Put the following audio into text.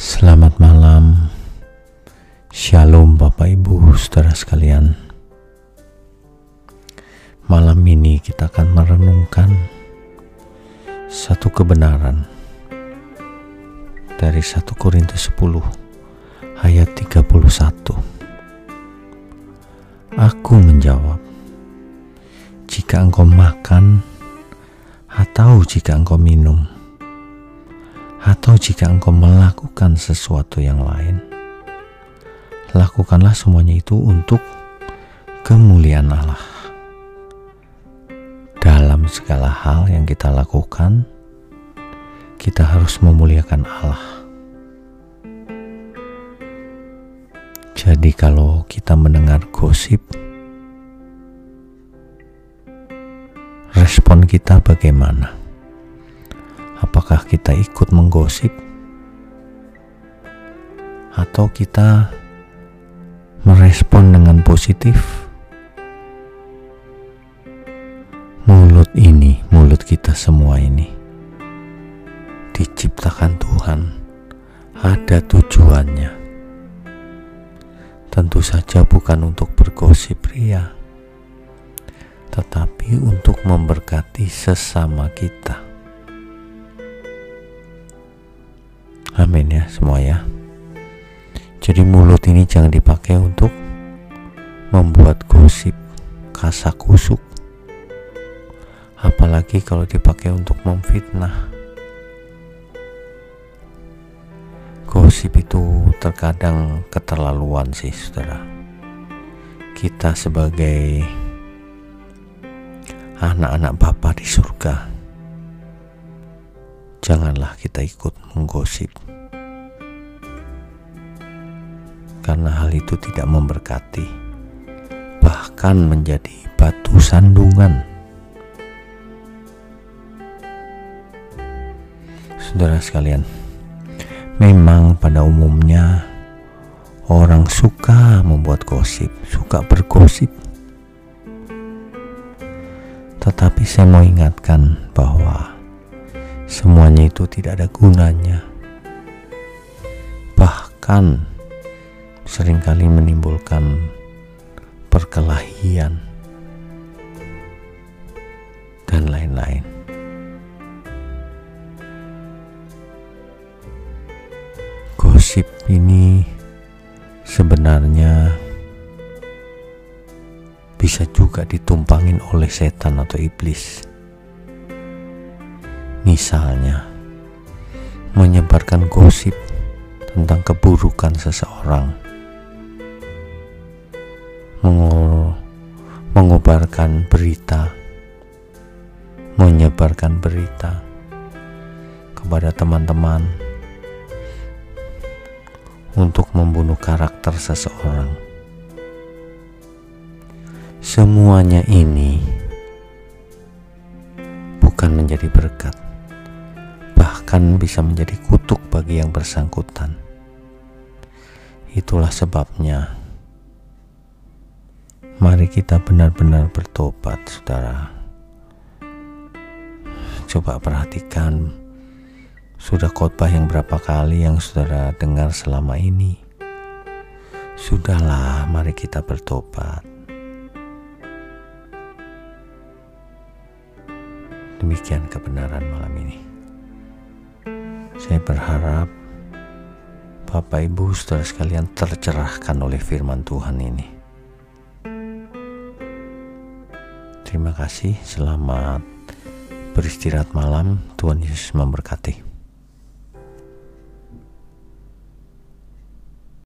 Selamat malam, Shalom Bapak Ibu, saudara sekalian. Malam ini kita akan merenungkan satu kebenaran dari 1 Korintus 10 ayat 31. Aku menjawab, jika engkau makan atau jika engkau minum, atau jika engkau melakukan sesuatu yang lain, lakukanlah semuanya itu untuk kemuliaan Allah. Dalam segala hal yang kita lakukan, kita harus memuliakan Allah. Jadi, kalau kita mendengar gosip, respon kita bagaimana? Apakah kita ikut menggosip atau kita merespon dengan positif? Mulut ini, mulut kita semua ini diciptakan Tuhan, ada tujuannya. Tentu saja bukan untuk bergosip ria, tetapi untuk memberkati sesama kita. Amin ya semua ya. Jadi mulut ini jangan dipakai untuk membuat gosip, kasak kusuk. Apalagi kalau dipakai untuk memfitnah. Gosip itu terkadang keterlaluan sih saudara. Kita sebagai anak-anak Bapa di surga janganlah kita ikut menggosip karena hal itu tidak memberkati bahkan menjadi batu sandungan saudara sekalian memang pada umumnya orang suka membuat gosip suka bergosip tetapi saya mau ingatkan bahwa semuanya itu tidak ada gunanya. Bahkan sering kali menimbulkan perkelahian dan lain-lain. Gosip ini sebenarnya bisa juga ditumpangin oleh setan atau iblis Misalnya, menyebarkan gosip tentang keburukan seseorang, mengobarkan berita, menyebarkan berita kepada teman-teman untuk membunuh karakter seseorang. Semuanya ini bukan menjadi berkat bahkan bisa menjadi kutuk bagi yang bersangkutan. Itulah sebabnya, mari kita benar-benar bertobat, saudara. Coba perhatikan, sudah khotbah yang berapa kali yang saudara dengar selama ini. Sudahlah, mari kita bertobat. Demikian kebenaran malam ini. Saya berharap Bapak Ibu saudara sekalian tercerahkan oleh firman Tuhan ini. Terima kasih, selamat beristirahat malam. Tuhan Yesus memberkati.